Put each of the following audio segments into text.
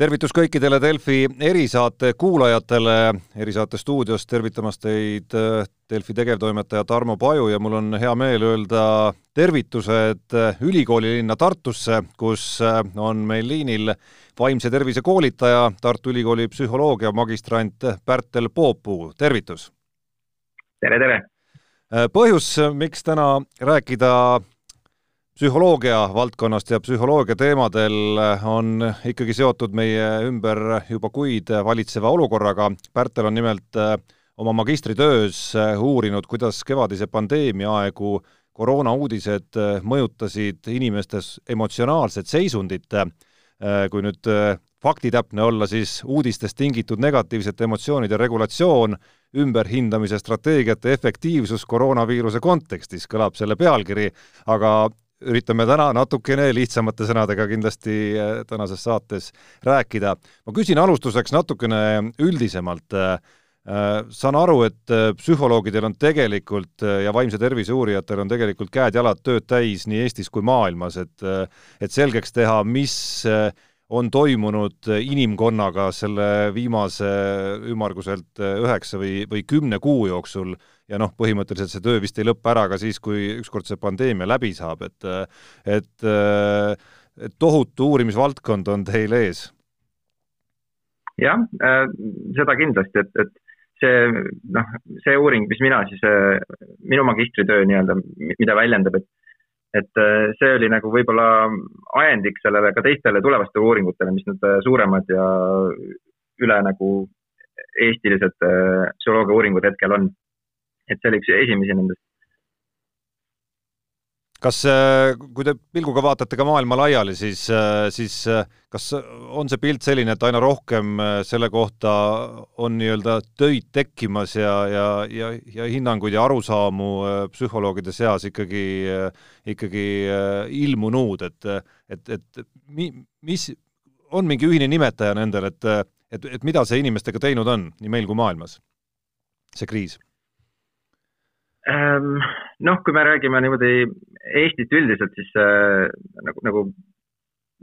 tervitus kõikidele Delfi erisaate kuulajatele, erisaate stuudios tervitamas teid äh, Delfi tegevtoimetaja Tarmo Paju ja mul on hea meel öelda tervitused äh, ülikoolilinna Tartusse, kus äh, on meil liinil vaimse tervise koolitaja, Tartu Ülikooli psühholoogia magistrant Pärtel Poopuu, tervitus! tere, tere! põhjus, miks täna rääkida psühholoogia valdkonnast ja psühholoogia teemadel on ikkagi seotud meie ümber juba kuid valitseva olukorraga. Pärtel on nimelt äh, oma magistritöös äh, uurinud, kuidas kevadise pandeemia aegu koroonauudised äh, mõjutasid inimestes emotsionaalset seisundit. kui nüüd faktitäpne olla, siis uudistest tingitud negatiivsete emotsioonide regulatsioon, ümberhindamise strateegiate efektiivsus koroonaviiruse kontekstis, kõlab selle pealkiri, aga üritame täna natukene lihtsamate sõnadega kindlasti äh, tänases saates rääkida. ma küsin alustuseks natukene üldisemalt. Äh, äh, saan aru, et psühholoogidel on tegelikult ja vaimse tervise uurijatel on tegelikult käed-jalad tööd täis nii Eestis kui maailmas, et et selgeks teha, mis on toimunud inimkonnaga selle viimase ümmarguselt üheksa või, või kümne kuu jooksul ja noh, põhimõtteliselt see töö vist ei lõpe ära ka siis, kui ükskord see pandeemia läbi saab, et et, et tohutu uurimisvaldkond on teil ees. jah äh,, seda kindlasti, et, et see noh, see uuring, mis mina siis, äh, minu magistritöö nii-öelda, mida väljendab, et et äh, see oli nagu võib-olla ajendik sellele ka teistele tulevastele uuringutele, mis äh, suuremad ja üle nagu eestilised psühholoogia uuringud hetkel on et see oli üks esimesi nendest. kas, äh, kui te pilguga vaatate ka maailma laiali, siis, äh, siis äh, kas on see pilt selline, et aina rohkem selle kohta on nii-öelda töid tekkimas ja, ja, ja, ja hinnanguid ja arusaamu psühholoogide seas ikkagi, ikkagi ilmunud, et, et, et mi, mis, on mingi ühine nimetaja nendel, et, et, et mida see inimestega teinud on, nii meil kui maailmas, see kriis? Ehm, noh, kui me räägime niimoodi Eestit üldiselt, siis äh, nagu, nagu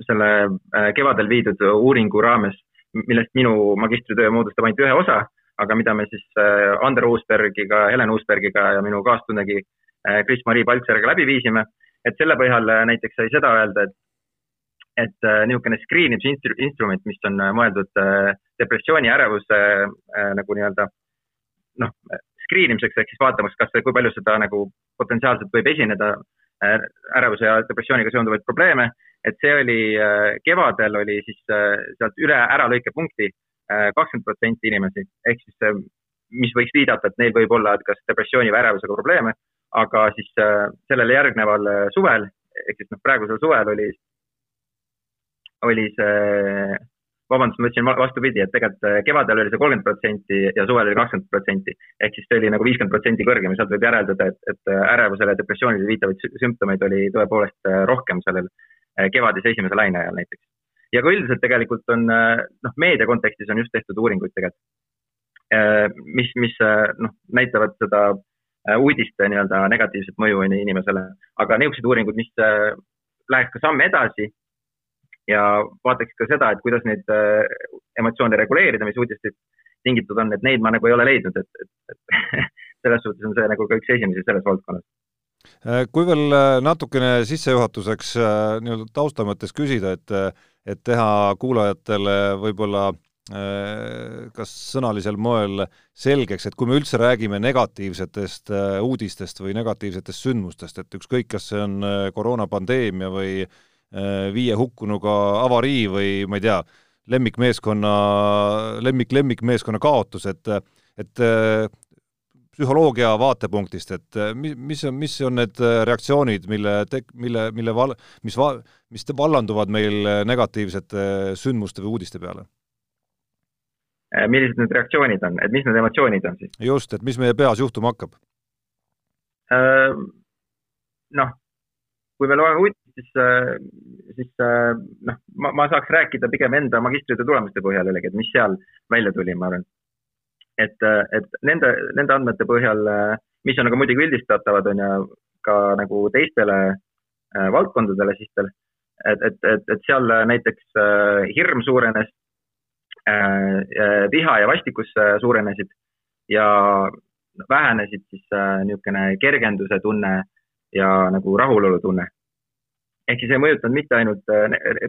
selle äh, kevadel viidud uuringu raames, millest minu magistritöö moodustab ainult ühe osa, aga mida me siis äh, Ander Uusbergiga, Helen Uusbergiga ja minu kaastunegi Kris-Marii Paltseriga läbi viisime, et selle põhjal näiteks sai seda öelda, et et niisugune screenimise mis on mõeldud depressiooni, ärevuse nagu nii-öelda noh, screen imiseks ehk siis vaatamaks, kas, kui palju seda nagu potentsiaalselt võib esineda äh, ärevuse ja depressiooniga seonduvaid probleeme. et see oli äh, kevadel oli siis äh, sealt üle äralõikepunkti kakskümmend protsenti inimesi ehk siis mis võiks viidata, et neil võib olla kas depressiooni või ärevusega probleeme, aga siis sellele järgneval suvel ehk siis noh, praegusel suvel oli, oli see vabandust, ma ütlesin vastupidi, et tegelikult äh, kevadel oli see kolmkümmend protsenti ja suvel oli kakskümmend protsenti. ehk siis see oli nagu viiskümmend protsenti kõrgem ja sealt võib järeldada, et, et äh, ärevusele ja depressioonile viitavaid sümptomeid oli tõepoolest äh, rohkem sellel kevadise esimese laine ajal näiteks. ja ka üldiselt tegelikult on noh, meedia kontekstis on just tehtud uuringuid tegelikult, mis, mis noh, näitavad seda uudiste nii-öelda negatiivset mõju inimesele, aga niisugused uuringud, mis läheks ka samm edasi ja vaataks ka seda, et kuidas neid äh, emotsioone reguleerida, mis uudistest tingitud on, et neid ma nagu ei ole leidnud, et, et, et selles suhtes on see nagu ka üks esimesi selles valdkonnas. Äh, kui veel äh, natukene sissejuhatuseks nii-öelda tausta mõttes küsida, et, et teha kuulajatele võib-olla kas sõnalisel moel selgeks, et kui me üldse räägime negatiivsetest uudistest või negatiivsetest sündmustest, et ükskõik, kas see on koroonapandeemia või viie hukkunuga avarii või ma ei tea, lemmikmeeskonna, lemmik, lemmikmeeskonna kaotus, et, et äh, psühholoogia vaatepunktist, et äh, mis, mis on, mis on need reaktsioonid, mille tek-, mille, mille val-, mis va-, mis vallanduvad meil negatiivsete sündmuste või uudiste peale? millised need reaktsioonid on, et mis need emotsioonid on siis? just, et mis meie peas juhtuma hakkab? Noh, kui me loeme siis, äh, siis äh, noh, ma, ma saaks rääkida pigem enda magistritöö tulemuste põhjal jällegi, et mis seal välja tuli, ma arvan. et, äh, et nende, nende andmete põhjal, mis on aga muidugi üldistatavad, on ju, ka nagu teistele valdkondadele, siis tal, et, et, et, et seal näiteks hirm suurenes, viha ja vastikus suurenesid ja vähenesid siis niisugune kergenduse tunne ja nagu rahulolu tunne. Ehk siis ei mõjutanud mitte ainult,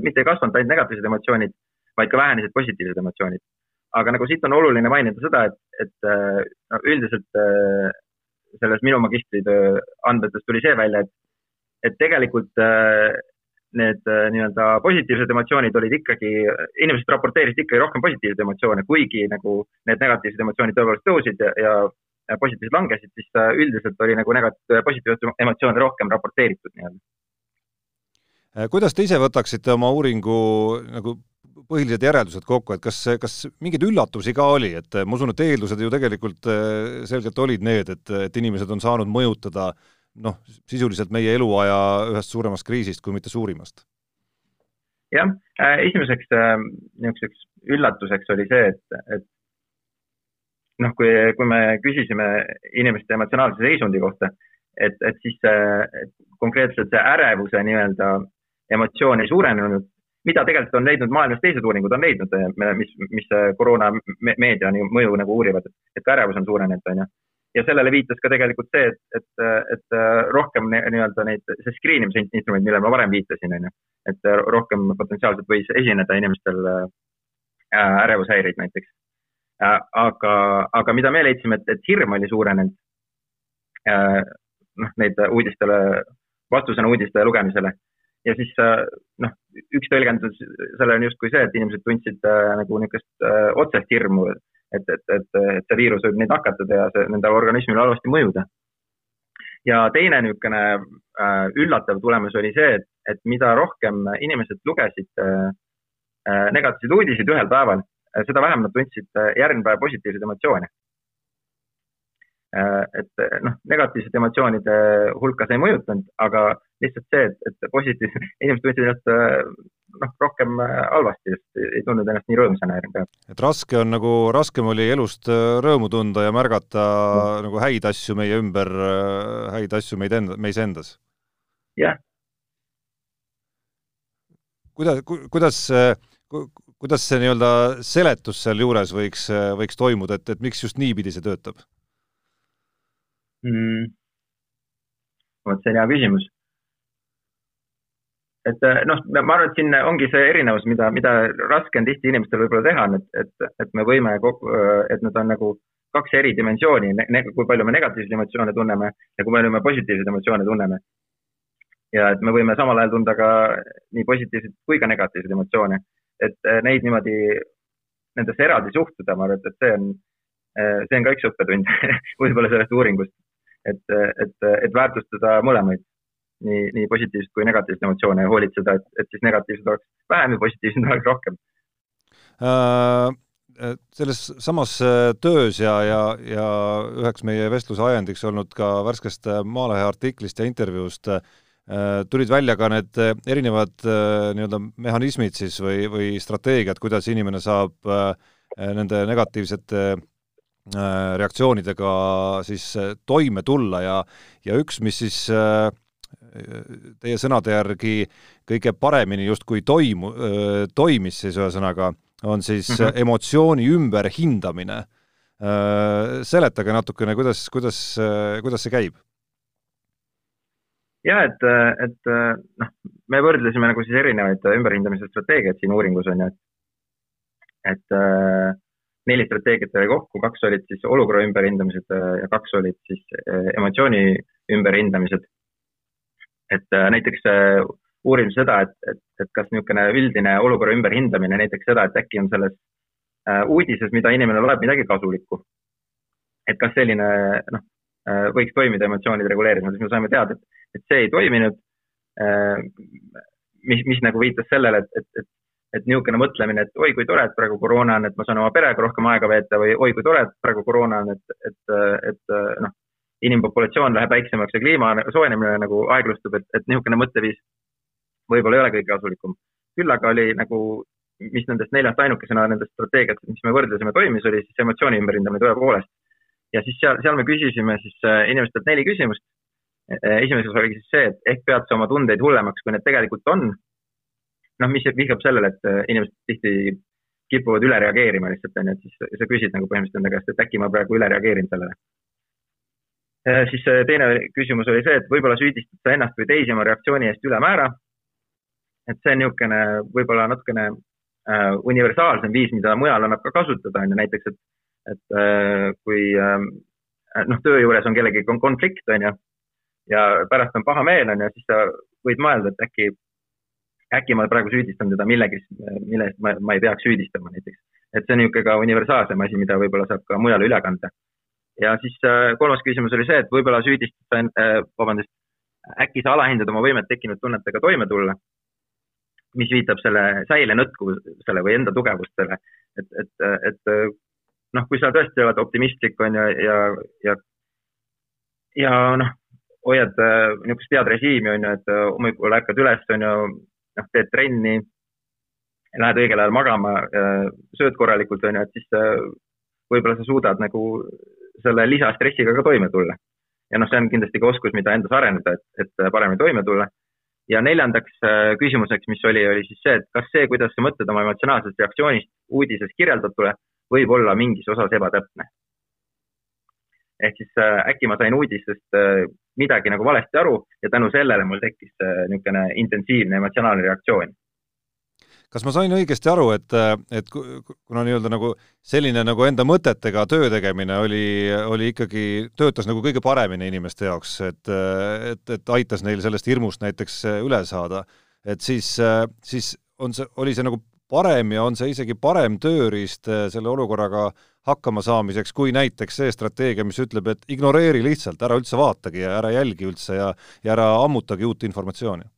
mitte ei kasvanud ainult negatiivsed emotsioonid, vaid ka vähenesid positiivsed emotsioonid. aga nagu siit on oluline mainida seda, et, et no, üldiselt selles minu magistritöö andmetes tuli see välja, et, et tegelikult need nii-öelda positiivsed emotsioonid olid ikkagi, inimesed raporteerisid ikkagi rohkem positiivseid emotsioone, kuigi nagu need negatiivsed emotsioonid tõepoolest tõusid ja, ja positiivsed langesid, siis üldiselt oli nagu negat-, positiivseid emotsioone rohkem raporteeritud nii-öelda. Kuidas te ise võtaksite oma uuringu nagu põhilised järeldused kokku, et kas, kas mingeid üllatusi ka oli, et ma usun, et eeldused ju tegelikult eh, selgelt olid need, et, et inimesed on saanud mõjutada noh, sisuliselt meie eluaja ühest suuremast kriisist, kui mitte suurimast? jah, äh, esimeseks äh, niisuguseks üllatuseks oli see, et, et noh, kui, kui me küsisime inimeste emotsionaalse seisundi kohta, et, et siis et konkreetselt see ärevuse nii-öelda emotsioon ei suurenenud, mida tegelikult on leidnud maailmas teised uuringud on leidnud, mis, mis koroona meedia mõju nagu uurivad, et ärevus on suurenenud, on ju. ja sellele viitas ka tegelikult see, et, et, et rohkem nii-öelda neid, see screen imise instrument, millele ma varem viitasin, on ju, et rohkem potentsiaalselt võis esineda inimestel ärevushäireid näiteks. Aga, aga mida me leidsime, et, et hirm oli suurenenud, noh, neid uudistele, vastusena uudiste lugemisele ja siis noh, üks tõlgendus sellele on justkui see, et inimesed tundsid äh, nagu niisugust äh, otsest hirmu, et, et, et, et see viirus võib neid nakatada ja see nende organismile halvasti mõjuda. ja teine niisugune äh, üllatav tulemus oli see, et, et mida rohkem inimesed lugesid äh, äh negatiivseid uudiseid ühel päeval, äh, seda vähem nad tundsid järgmine päev positiivseid emotsioone Äh, et noh, negatiivsete emotsioonide hulka see ei mõjutanud, aga lihtsalt see, et, et positiivsed, inimesed tundsid ennast äh, noh, rohkem äh, halvasti, sest ei tundnud ennast nii rõõmsana järgmine päev. et raske on nagu, raskem oli elust rõõmu tunda ja märgata mm. nagu häid asju meie ümber, häid asju meid enda, meis endas? jah. kuidas, kuidas kuidas see nii-öelda seletus sealjuures võiks, võiks toimuda, et, et miks just niipidi see töötab? mm.? vot see on hea küsimus. Et äh, noh, ma arvan, et siin ongi see erinevus, mida, mida raske on tihti inimestel võib-olla teha, on, et, et, et me võime, äh, et need on nagu kaks eri dimensiooni, kui palju me negatiivseid emotsioone tunneme ja kui palju me positiivseid emotsioone tunneme. ja et me võime samal ajal tunda ka nii positiivseid kui ka negatiivseid emotsioone, et äh, neid niimoodi, nendesse eraldi suhtuda, ma arvan, et, et see on, see on ka üks õppetund võib-olla sellest uuringust. Et, et, et väärtustada mõlemaid, nii, nii positiivseid kui negatiivseid emotsioone ja hoolitseda, et, et siis negatiivsed oleks vähem ja positiivsed oleks rohkem äh,. selles samas äh, töös ja, ja, ja üheks meie vestluse ajendiks olnud ka värskest Maalehe artiklist ja intervjuust äh, tulid välja ka need erinevad äh, nii-öelda mehhanismid siis või, või strateegiad, kuidas inimene saab nende negatiivsete Äh, reaktsioonidega siis äh, toime tulla ja, ja üks, mis siis äh, teie sõnade järgi kõige paremini justkui toimu-, toimis siis ühesõnaga, on siis mm -hmm. emotsiooni ümberhindamine. Seletage natukene, kuidas, kuidas, kuidas see käib? jah, et, et noh, me võrdlesime nagu siis erinevaid ümberhindamise strateegiaid siin uuringus on ju, et, et äh, neli strateegiat oli kokku, kaks olid siis olukorra ümberhindamised äh, ja kaks olid siis äh, emotsiooni ümberhindamised. Et äh, näiteks uurime seda, et, et, et kas niisugune üldine olukorra ümberhindamine, näiteks seda, et äkki on selles uudises, mida inimene loeb, midagi kasulikku. et kas selline noh, võiks toimida emotsioonide reguleerimisel, siis me saime teada, et, et see ei toiminud. mis, mis nagu viitas sellele, et, et, et et niisugune mõtlemine, et oi kui tore, et praegu koroona on, et ma saan oma perega rohkem aega veeta või oi kui tore, et praegu koroona on, et, et, et noh, inimpopulatsioon läheb väiksemaks ja kliima soojenemine nagu aeglustub, et, et niisugune mõtteviis võib-olla ei ole kõige kasulikum. küll aga oli nagu, mis nendest neljast ainukesena nendest strateegiatest, mis me võrdlesime, toimis, oli siis emotsiooni ümberhindamine tõepoolest. ja siis seal, seal me küsisime siis äh, inimestelt neli küsimust. Äh, esimeses oli siis see, et ehk pead sa oma tundeid hullemaks, kui need tegelikult on noh, mis vihjab sellele, et äh, inimesed tihti kipuvad üle reageerima lihtsalt, on ju, et siis sa küsid nagu põhimõtteliselt enda käest, et äkki ma praegu üle reageerin sellele. Siis teine küsimus oli see, et võib-olla süüdistad sa ennast või teisi oma reaktsiooni eest ülemäära. et see on niisugune võib-olla natukene äh, universaalsem viis, mida mujal annab ka kasutada, on ju, näiteks, et, et äh, kui äh, noh, töö juures on kellegagi konflikt, on ju, ja pärast on paha meel, on ju, siis sa võid mõelda, et äkki äkki ma praegu süüdistan teda millegi, mille eest ma, ma ei peaks süüdistama näiteks. et see on niisugune ka universaalsem asi, mida võib-olla saab ka mujale üle kanda. Ja siis äh, kolmas küsimus oli see, et võib-olla süüdistan äh,, vabandust, äkki sa alahindad oma võimet tekkinud tunnetega toime tulla, mis viitab selle säilenõtkuvusele või enda tugevustele, et, et, et noh, kui sa tõesti oled optimistlik, on ju, ja, ja, ja noh, hoiad äh, niisugust head režiimi, on ju, et hommikul ärkad üles, on ju, noh, teed trenni, lähed õigel ajal magama, sööd korralikult, on ju, et siis äh, võib-olla sa suudad nagu selle lisastressiga ka toime tulla. ja noh, see on kindlasti ka oskus, mida endas arendada, et, et paremini toime tulla. ja neljandaks äh, küsimuseks, mis oli, oli siis see, et kas see, kuidas sa mõtled oma emotsionaalsest reaktsioonist uudises kirjeldatule, võib olla mingis osas ebatäpne. ehk siis äh, äkki ma sain uudistest midagi nagu valesti aru ja tänu sellele mul tekkis niisugune intensiivne emotsionaalne reaktsioon kas ma sain õigesti aru, et, et kuna nii-öelda nagu selline nagu enda mõtetega töö tegemine oli, oli ikkagi, töötas nagu kõige paremini inimeste jaoks, et, et, et aitas neil sellest hirmust näiteks üle saada, et siis, siis on see, oli see nagu parem ja on see isegi parem tööriist selle olukorraga hakkama saamiseks, kui näiteks see strateegia, mis ütleb, et ignoreeri lihtsalt, ära üldse vaatagi ja ära jälgi üldse ja, ja ära ammutagi uut informatsiooni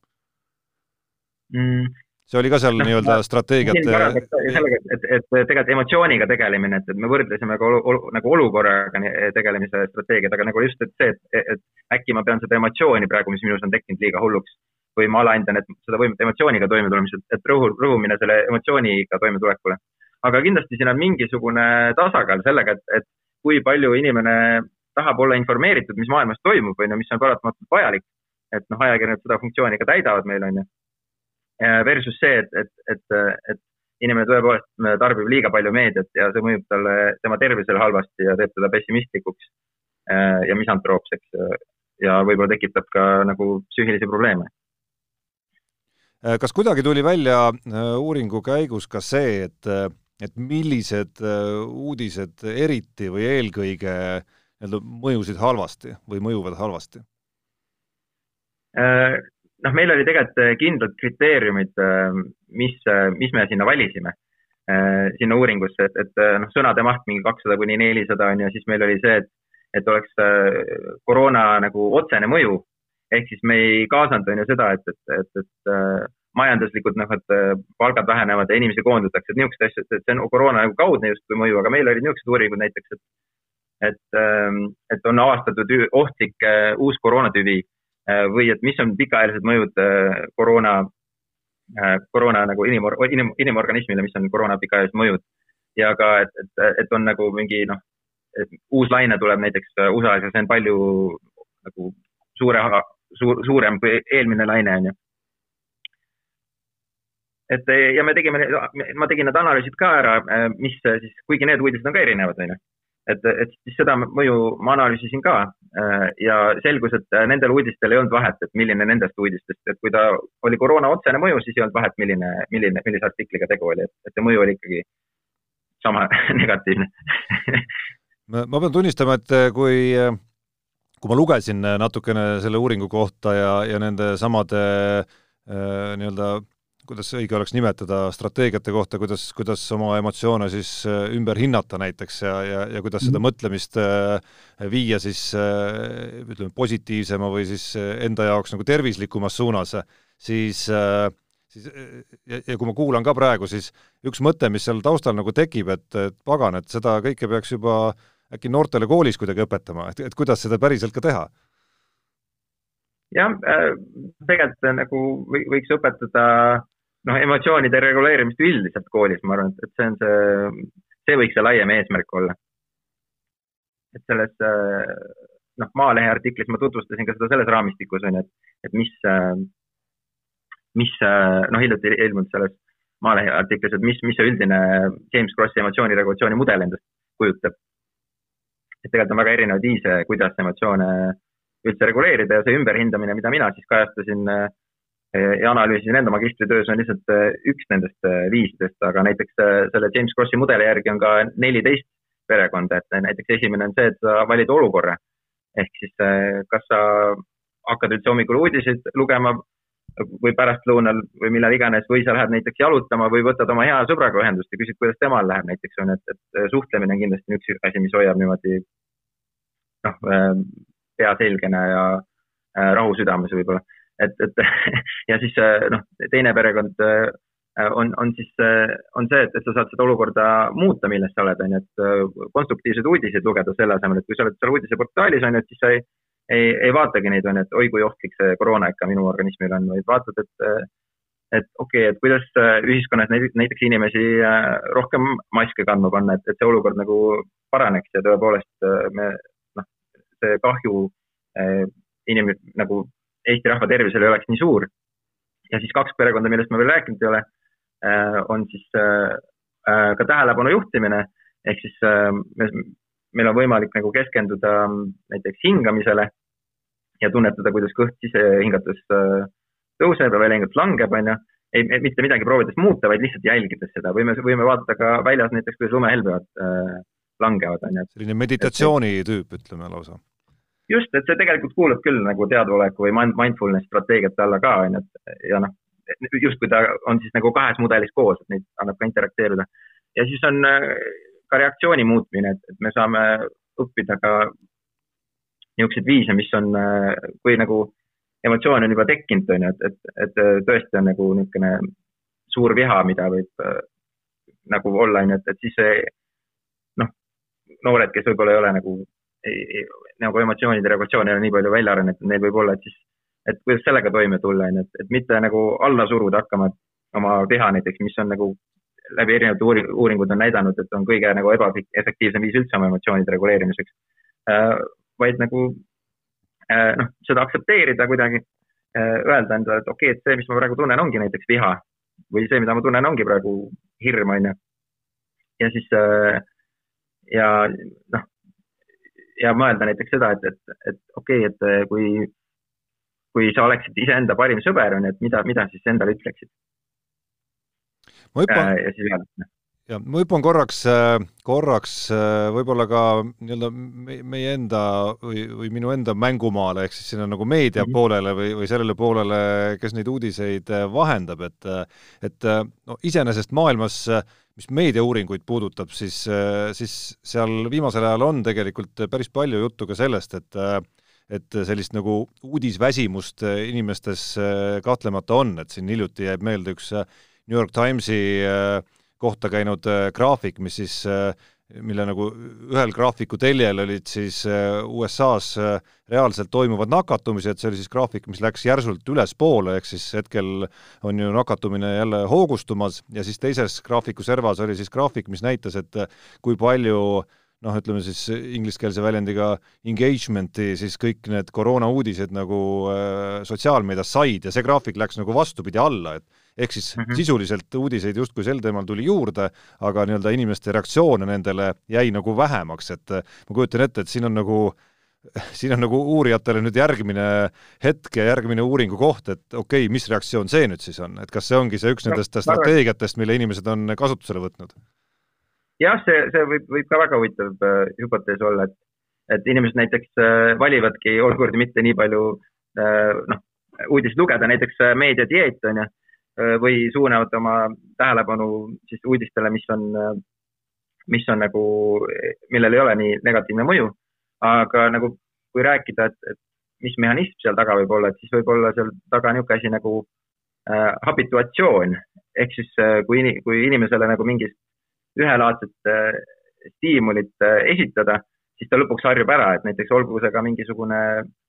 mm.? See oli ka seal no, nii-öelda strateegiat sellega, et, et, et tegelikult emotsiooniga tegelemine, et, et me võrdlesime ka olu, olu, nagu olukorraga tegelemise strateegiat, aga nagu just, et see, et, et äkki ma pean seda emotsiooni praegu, mis minus on tekkinud, liiga hulluks või ma alahindan, et seda võimet emotsiooniga toimetulemisel, et rõhu, rõhumine selle emotsiooniga toimetulekule aga kindlasti siin on mingisugune tasakaal sellega, et, et kui palju inimene tahab olla informeeritud, mis maailmas toimub, on ju, mis on paratamatult vajalik. et noh, ajakirjanikud seda funktsiooni ka täidavad meil, on ju. Versus see, et, et, et, et inimene tõepoolest tarbib liiga palju meediat ja see mõjub talle, tema tervisele halvasti ja teeb teda pessimistlikuks ja misantroopseks ja võib-olla tekitab ka nagu psüühilisi probleeme kas kuidagi tuli välja uuringu käigus ka see, et et millised uudised eriti või eelkõige nii-öelda mõjusid halvasti või mõjuvad halvasti? Äh, noh, meil oli tegelikult äh, kindlad kriteeriumid, mis, mis me sinna valisime, sinna uuringusse, et, et noh, sõnade maht mingi kakssada kuni nelisada on ju, siis meil oli see, et, et oleks koroona nagu otsene mõju. ehk siis me ei kaasanud on ju seda, et, et, et, et majanduslikult noh, et äh, palgad vähenevad ja inimesi koondatakse, et niisuguseid asju, et see on koroona nagu kaudne justkui mõju, aga meil olid niisugused uuringud näiteks, et et, ähm, et on avastatud ohtlik äh, uus koroonatüvi äh, või et mis on pikaajalised mõjud koroona, koroona nagu inimor-, inim-, inimorganismile, mis on koroona pikaajalised mõjud. ja ka, et, et, et on nagu mingi noh, uus laine tuleb näiteks USA-s ja see on palju nagu suure, suur, suurem kui eelmine laine, on ju et ja me tegime, ma tegin need analüüsid ka ära, mis siis, kuigi need uudised on ka erinevad, on ju. Et, et siis seda mõju ma analüüsisin ka ja selgus, et nendel uudistel ei olnud vahet, et milline nendest uudistest, et kui ta oli koroona otsene mõju, siis ei olnud vahet, milline, milline, millise artikliga tegu oli, et, et see mõju oli ikkagi sama negatiivne. Ma pean tunnistama, et kui kui ma lugesin natukene selle uuringu kohta ja, ja nende samade äh, nii-öelda kuidas õige oleks nimetada, strateegiate kohta, kuidas, kuidas oma emotsioone siis äh, ümber hinnata näiteks ja, ja, ja kuidas seda mhm. mõtlemist äh, viia siis äh, ütleme, positiivsema või siis enda jaoks nagu tervislikumas suunas, siis siis ja, ja kui ma kuulan ka praegu, siis üks mõte, mis seal taustal nagu tekib, et, et pagan, et seda kõike peaks juba äkki noortele koolis kuidagi õpetama, et, et kuidas seda päriselt ka teha? jah, tegelikult nagu võiks õpetada noh, emotsioonide reguleerimist üldiselt koolis, ma arvan, et see on see, see võiks see laiem eesmärk olla. et selles noh, Maalehe artiklis ma tutvustasin ka seda selles raamistikus on ju, et, et mis, mis noh, hiljuti ilmunud selles Maalehe artiklis, et mis, mis see üldine James Krossi emotsiooniregulatsiooni mudel endast kujutab. et tegelikult on väga erinevaid viise, kuidas emotsioone üldse reguleerida ja see ümberhindamine, mida mina siis kajastasin äh, ja analüüsisin enda magistritöös, on lihtsalt äh, üks nendest äh, viisidest, aga näiteks selle James Krossi mudeli järgi on ka neliteist perekonda, et näiteks esimene on see, et sa valid olukorra. ehk siis kas sa hakkad üldse hommikul uudiseid lugema või pärastlõunal või millal iganes või sa lähed näiteks jalutama või võtad oma hea sõbraga ühendust ja küsid, kuidas temal läheb näiteks on, et, et suhtlemine on kindlasti üks asi, mis hoiab niimoodi noh, pea selgena ja äh, rahu südames võib-olla. Et, et ja siis äh, noh, teine perekond äh, on, on siis, on see, et, et sa saad seda olukorda muuta, milles sa oled, on ju, et konstruktiivseid uudiseid lugeda selle asemel, et kui sa oled seal uudiseportaalis, on ju, et siis sa ei, ei, ei vaatagi neid, on ju, et oi kui ohtlik see koroona ikka minu organismile on, vaid vaatad, et et okei okay,, et kuidas ühiskonnas näiteks inimesi rohkem maske kandma panna, et, et see olukord nagu paraneks ja tõepoolest me see kahju äh, inim-, nagu Eesti rahva tervisele ei oleks nii suur. ja siis kaks perekonda, millest ma veel rääkinud ei ole, äh, on siis äh, ka tähelepanu juhtimine, ehk siis me, meil on võimalik nagu keskenduda näiteks hingamisele ja tunnetada, kuidas kõht sisehingatus tõuseb ja väljahingatus langeb, on ju. ei, mitte midagi proovides muuta, vaid lihtsalt jälgides seda, võime, võime vaadata ka väljas näiteks, kuidas lumehelbed äh, langevad, on ju. selline meditatsiooni tüüp, ütleme lausa just, et see tegelikult kuulub küll nagu teadvoleku või mindfulness strateegiate alla ka, on ju, et ja noh, justkui ta on siis nagu kahes mudelis koos, et neid annab ka interakteeruda. ja siis on äh, ka reaktsiooni muutmine, et, et me saame õppida ka niisuguseid viise, mis on, äh, kui nagu emotsioon on juba tekkinud, on ju, et, et, et tõesti on nagu niisugune suur viha, mida võib äh, nagu olla, on ju, et, et siis see noh, noored, kes võib-olla ei ole nagu ei, nagu emotsioonide regulatsioon ei ole nii palju välja arenenud, neil võib olla, et siis, et kuidas sellega toime tulla, on ju, et, et mitte nagu alla suruda hakkama oma keha näiteks, mis on nagu läbi erinevate uuring, uuringud on näidanud, et on kõige nagu ebaefektiivsem viis üldse oma emotsioonide reguleerimiseks äh,. vaid nagu äh, noh, seda aktsepteerida kuidagi äh,, öelda endale, et okei okay,, et see, mis ma praegu tunnen, ongi näiteks viha või see, mida ma tunnen, ongi praegu hirm, on ju. ja siis äh, ja noh, ja mõelda näiteks seda, et, et, et okei okay,, et eh, kui, kui sa oleksid iseenda parim sõber, on ju, et mida, mida siis endale ütleksid? ma hüppan äh,, ja ma hüppan korraks, äh, korraks äh, võib-olla ka nii-öelda meie enda või, või minu enda mängumaale, ehk siis sinna nagu meedia -hmm. poolele või, või sellele poolele, kes neid uudiseid äh, vahendab, et et no iseenesest maailmas mis meediauuringuid puudutab, siis, siis seal viimasel ajal on tegelikult päris palju juttu ka sellest, et et sellist nagu uudisväsimust inimestes kahtlemata on, et siin hiljuti jääb meelde üks New York Timesi äh, kohta käinud äh, graafik, mis siis, äh, mille nagu ühel graafiku teljel olid siis äh, USA-s reaalselt toimuvad nakatumised, see oli siis graafik, mis läks järsult ülespoole, ehk siis hetkel on ju nakatumine jälle hoogustumas ja siis teises graafiku servas oli siis graafik, mis näitas, et kui palju noh, ütleme siis ingliskeelse väljendiga engagement'i siis kõik need koroonauudised nagu sotsiaalmeedias said ja see graafik läks nagu vastupidi alla, et ehk siis mm -hmm. sisuliselt uudiseid justkui sel teemal tuli juurde, aga nii-öelda inimeste reaktsioone nendele jäi nagu vähemaks, et äh, ma kujutan ette, et siin on nagu siin on nagu uurijatele nüüd järgmine hetk ja järgmine uuringu koht, et okei okay,, mis reaktsioon see nüüd siis on, et kas see ongi see üks nendest no, strateegiatest, mille inimesed on kasutusele võtnud? jah, see, see võib, võib ka väga huvitav äh, hüpotees olla, et, et inimesed näiteks äh, valivadki olukordi mitte nii palju äh, noh, uudiseid lugeda, näiteks äh, meediadieet on ju, või suunavad oma tähelepanu siis uudistele, mis on, mis on nagu, millel ei ole nii negatiivne mõju. aga nagu kui rääkida, et, et mis mehhanism seal taga võib olla, et siis võib olla seal taga niisugune asi nagu äh, habituatsioon ehk siis äh, kui, kui inimesele nagu mingit ühelaadset äh, stiimulit äh, esitada, siis ta lõpuks harjub ära, et näiteks olgu see ka mingisugune Äh,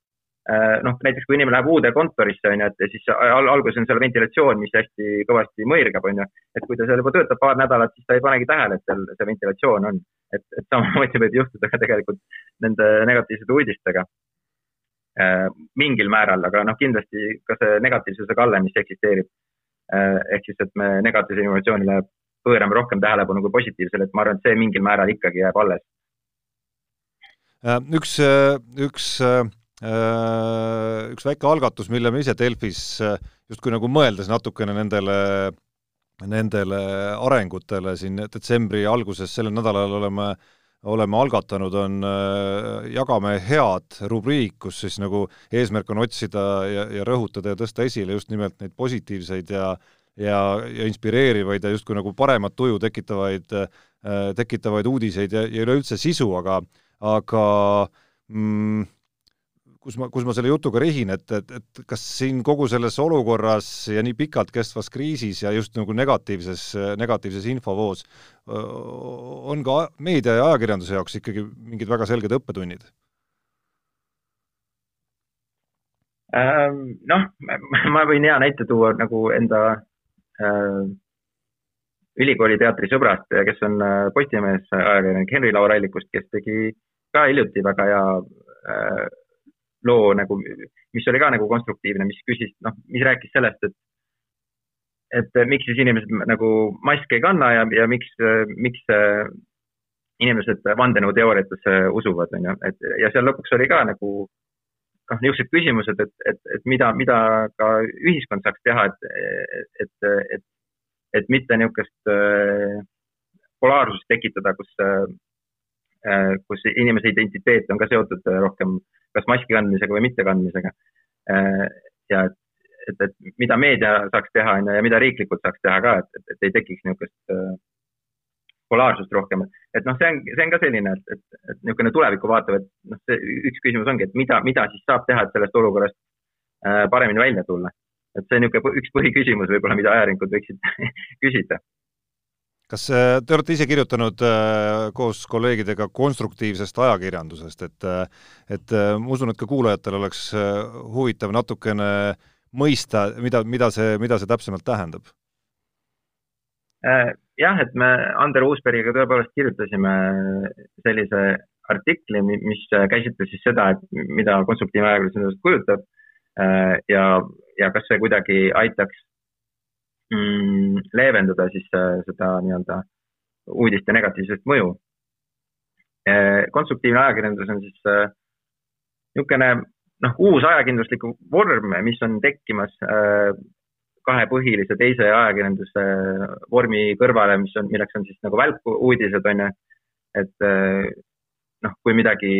noh, näiteks kui inimene läheb uude kontorisse, on ju, et siis al alguses on seal ventilatsioon, mis hästi kõvasti mõirgab, on ju. et kui ta seal juba töötab paar nädalat, siis ta ei panegi tähele, et seal see ventilatsioon on. et, et samamoodi võib juhtuda ka tegelikult nende negatiivsete uudistega äh,. mingil määral, aga noh, kindlasti ka see negatiivsuse kalle, mis eksisteerib ehk siis, et me negatiivsele innovatsioonile pöörame rohkem tähelepanu kui positiivsele, et ma arvan, et see mingil määral ikkagi jääb alles. üks, üks üks väike algatus, mille me ise Delfis justkui nagu mõeldes natukene nendele nendele arengutele siin detsembri alguses, sellel nädalal oleme oleme algatanud, on Jagame head rubriik, kus siis nagu eesmärk on otsida ja, ja rõhutada ja tõsta esile just nimelt neid positiivseid ja ja, ja inspireerivaid ja justkui nagu paremat tuju tekitavaid, tekitavaid uudiseid ja, ja üleüldse sisu, aga aga mm, kus ma, kus ma selle jutuga rihin, et, et, et kas siin kogu selles olukorras ja nii pikalt kestvas kriisis ja just nagu negatiivses, negatiivses infovoos on ka meedia ja ajakirjanduse jaoks ikkagi mingid väga selged õppetunnid? Noh, ma võin hea näite tuua nagu enda ülikooli teatrisõbrast, kes on Postimehes ajakirjanik Henri Laur Allikust, kes tegi ka hiljuti väga hea loo nagu, mis oli ka nagu konstruktiivne, mis küsis, noh, mis rääkis sellest, et et miks siis inimesed nagu maske ei kanna ja, ja miks, miks inimesed vandenõuteooriatesse usuvad, on ju, et ja seal lõpuks oli ka nagu noh, niisugused küsimused, et, et, et mida, mida ka ühiskond saaks teha, et, et, et, et mitte niisugust polaarsust tekitada, kus, kus inimese identiteet on ka seotud rohkem kas maski kandmisega või mittekandmisega. Äh, ja et, et, et mida meedia saaks teha, on ju, ja mida riiklikult saaks teha ka, et, et, et ei tekiks niisugust äh, polaarsust rohkem. et noh, see on, see on ka selline, et, et, et niisugune tulevikku vaatav, et noh, see üks küsimus ongi, et mida, mida siis saab teha, et sellest olukorrast äh, paremini välja tulla. et see on niisugune üks põhiküsimus võib-olla, mida ajakirjanikud võiksid küsida kas äh, te olete ise kirjutanud äh, koos kolleegidega konstruktiivsest ajakirjandusest, et äh, et ma usun, et ka kuulajatel oleks huvitav natukene mõista, mida, mida see, mida see täpsemalt tähendab? jah, et me Ander Uusbergiga tõepoolest kirjutasime sellise artikli, mis käsitles siis seda, et mida konstruktiivne ajakirjandus endast kujutab ja, ja kas see kuidagi aitaks mm, leevendada siis äh, seda nii-öelda uudiste negatiivset mõju. Äh, konstruktiivne ajakirjandus on siis äh, niisugune noh, uus ajakirjanduslik vorm, mis on tekkimas kahe põhilise teise ajakirjanduse vormi kõrvale, mis on, milleks on siis nagu välkuudised, on ju. et noh, kui midagi,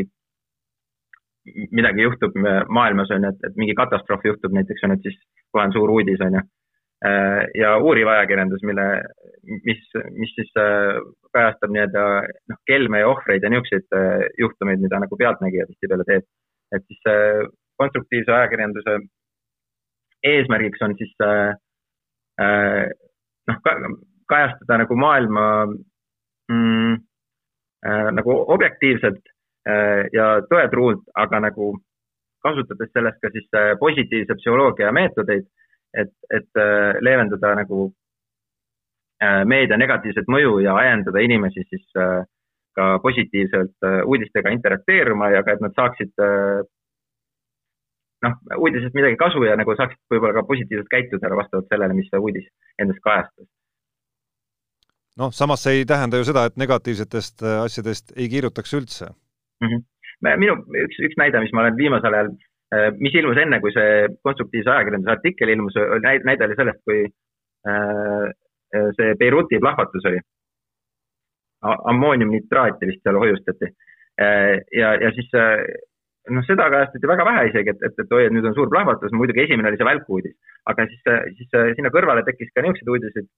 midagi juhtub maailmas, on ju, et, et mingi katastroof juhtub näiteks, on ju, et siis kohe on suur uudis, on ju ja uuriv ajakirjandus, mille, mis, mis siis äh, kajastab nii-öelda noh, kelme ja ohvreid ja niisuguseid äh, juhtumeid, mida nagu pealtnägija tihtipeale teeb. et siis konstruktiivse ajakirjanduse eesmärgiks on siis noh, kajastada nagu maailma mm, nagu objektiivselt ja tõetruult, aga nagu kasutades sellest ka siis positiivse psühholoogia meetodeid et, et äh, leevendada nagu äh, meedia negatiivset mõju ja ajendada inimesi siis äh, ka positiivselt uudistega interakteeruma ja ka, et nad saaksid noh, uudisest midagi kasu ja nagu saaksid võib-olla ka positiivselt käituda vastavalt sellele, mis see uudis endas kajastas. noh, samas see ei tähenda ju seda, et negatiivsetest asjadest ei kirjutaks üldse mm. -hmm. minu üks, üks näide, mis ma olen viimasel ajal mis ilmus enne, kui see konstruktiivse ajakirjanduse artikkel ilmus, näide oli sellest, kui äh, see Beiruti plahvatus oli. ammooniumnitraati vist seal hoiustati. Äh, ja, ja siis noh, seda kajastati väga vähe isegi, et, et, et oi, et nüüd on suur plahvatus, muidugi esimene oli see välkuudis, aga siis, siis sinna kõrvale tekkis ka niisuguseid uudiseid,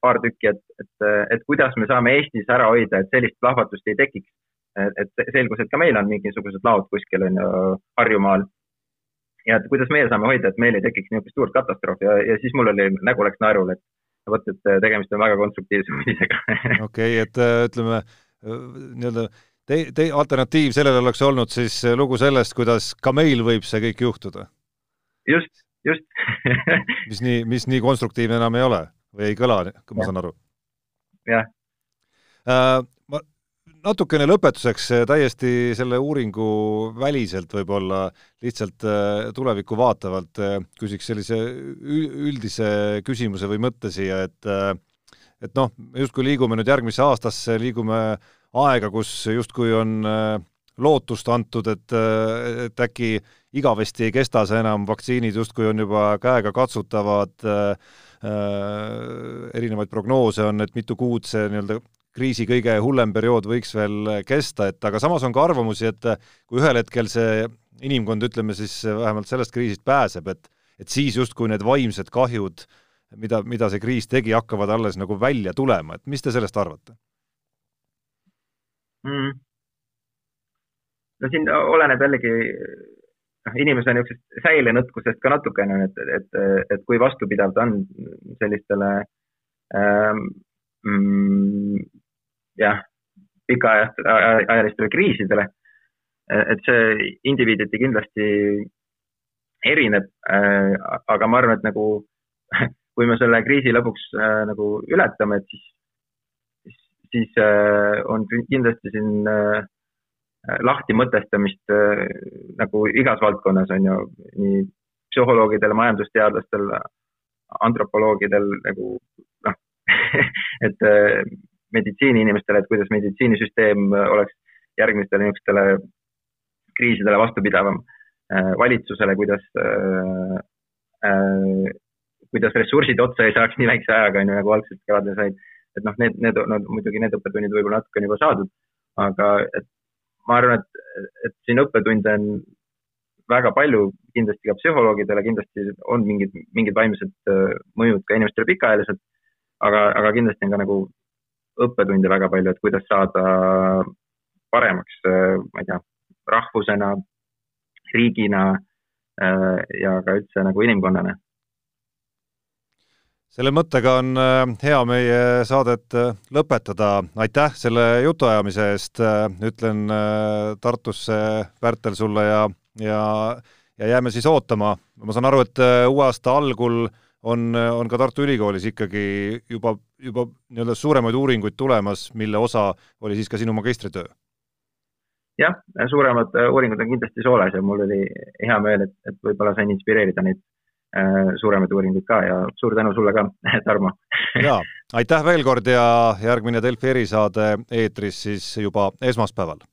paar tükki, et, et, et kuidas me saame Eestis ära hoida, et sellist plahvatust ei tekiks et selgus, et ka meil on mingisugused laod kuskil on ju Harjumaal. ja et kuidas meie saame hoida, et meil ei tekiks niisugust suurt katastroofi ja, ja siis mul oli, nägu läks naerule, et vot, et tegemist on väga konstruktiivse uudisega. okei okay,, et äh, ütleme äh, nii-öelda te-, te-, alternatiiv sellele oleks olnud siis lugu sellest, kuidas ka meil võib see kõik juhtuda? just, just mis nii, mis nii konstruktiivne enam ei ole või ei kõla, kui ma saan aru? jah. Ma natukene lõpetuseks täiesti selle uuringu väliselt võib-olla lihtsalt tulevikku vaatavalt küsiks sellise üldise küsimuse või mõtte siia, et et noh, justkui liigume nüüd järgmisse aastasse, liigume aega, kus justkui on lootust antud, et, et äkki igavesti ei kesta see enam, vaktsiinid justkui on juba käegakatsutavad äh,, erinevaid prognoose on, et mitu kuud see nii-öelda kriisi kõige hullem periood võiks veel kesta, et aga samas on ka arvamusi, et kui ühel hetkel see inimkond, ütleme siis vähemalt sellest kriisist pääseb, et et siis justkui need vaimsed kahjud, mida, mida see kriis tegi, hakkavad alles nagu välja tulema, et mis te sellest arvate mm.? no siin oleneb jällegi noh, inimese niisugusest säilenõtkusest ka natukene, et, et, et kui vastupidav ta on sellistele ähm, mm, jah, pikaajalistele kriisidele. et see indiviiditi kindlasti erineb äh,, aga ma arvan, et nagu kui me selle kriisi lõpuks äh, nagu ületame, et siis, siis, siis on kindlasti siin lahti mõtestamist nagu igas valdkonnas on ju, nii psühholoogidel, majandusteadlastel, antropoloogidel nagu noh et meditsiiniinimestele, et kuidas meditsiinisüsteem oleks järgmistele niisugustele kriisidele vastupidavam, äh, valitsusele, kuidas, kuidas ressursid otsa ei saaks nii väikse ajaga, on ju, nagu algselt kevadel said. et noh, need, need, no muidugi need õppetunnid võib-olla natuke on juba saadud, aga et ma arvan, et, et siin õppetunde on väga palju, kindlasti ka psühholoogidele, kindlasti on mingid, mingid vaimsed äh, mõjud ka inimestele pikaajaliselt, aga, aga kindlasti on ka nagu õppetunde väga palju, et kuidas saada paremaks, äh, ma ei tea, rahvusena, riigina äh, ja ka üldse nagu inimkonnana selle mõttega on äh, hea meie saadet lõpetada, aitäh selle jutuajamise eest, ütlen Tartusse, Pärtel, sulle ja, ja, ja jääme siis ootama. ma saan aru, et uue aasta algul on, on ka Tartu Ülikoolis ikkagi juba, juba nii-öelda suuremaid uuringuid tulemas, mille osa oli siis ka sinu magistritöö? jah, suuremad uuringud on kindlasti soolas ja mul oli hea meel, et, et võib-olla sain inspireerida neid Äh, suuremaid uuringuid ka ja suur tänu sulle ka, Tarmo. jaa, aitäh veel kord ja järgmine Delfi erisaade eetris siis juba esmaspäeval